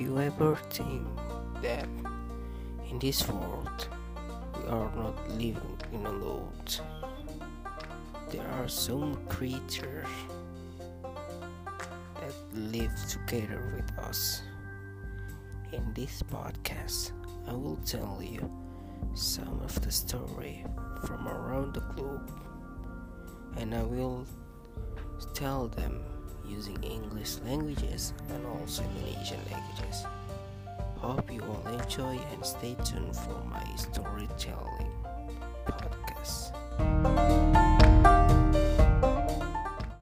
You ever think that in this world we are not living in a load? There are some creatures that live together with us. In this podcast, I will tell you some of the story from around the globe and I will tell them using English languages and also Indonesian languages. Hope you all enjoy and stay tuned for my podcast.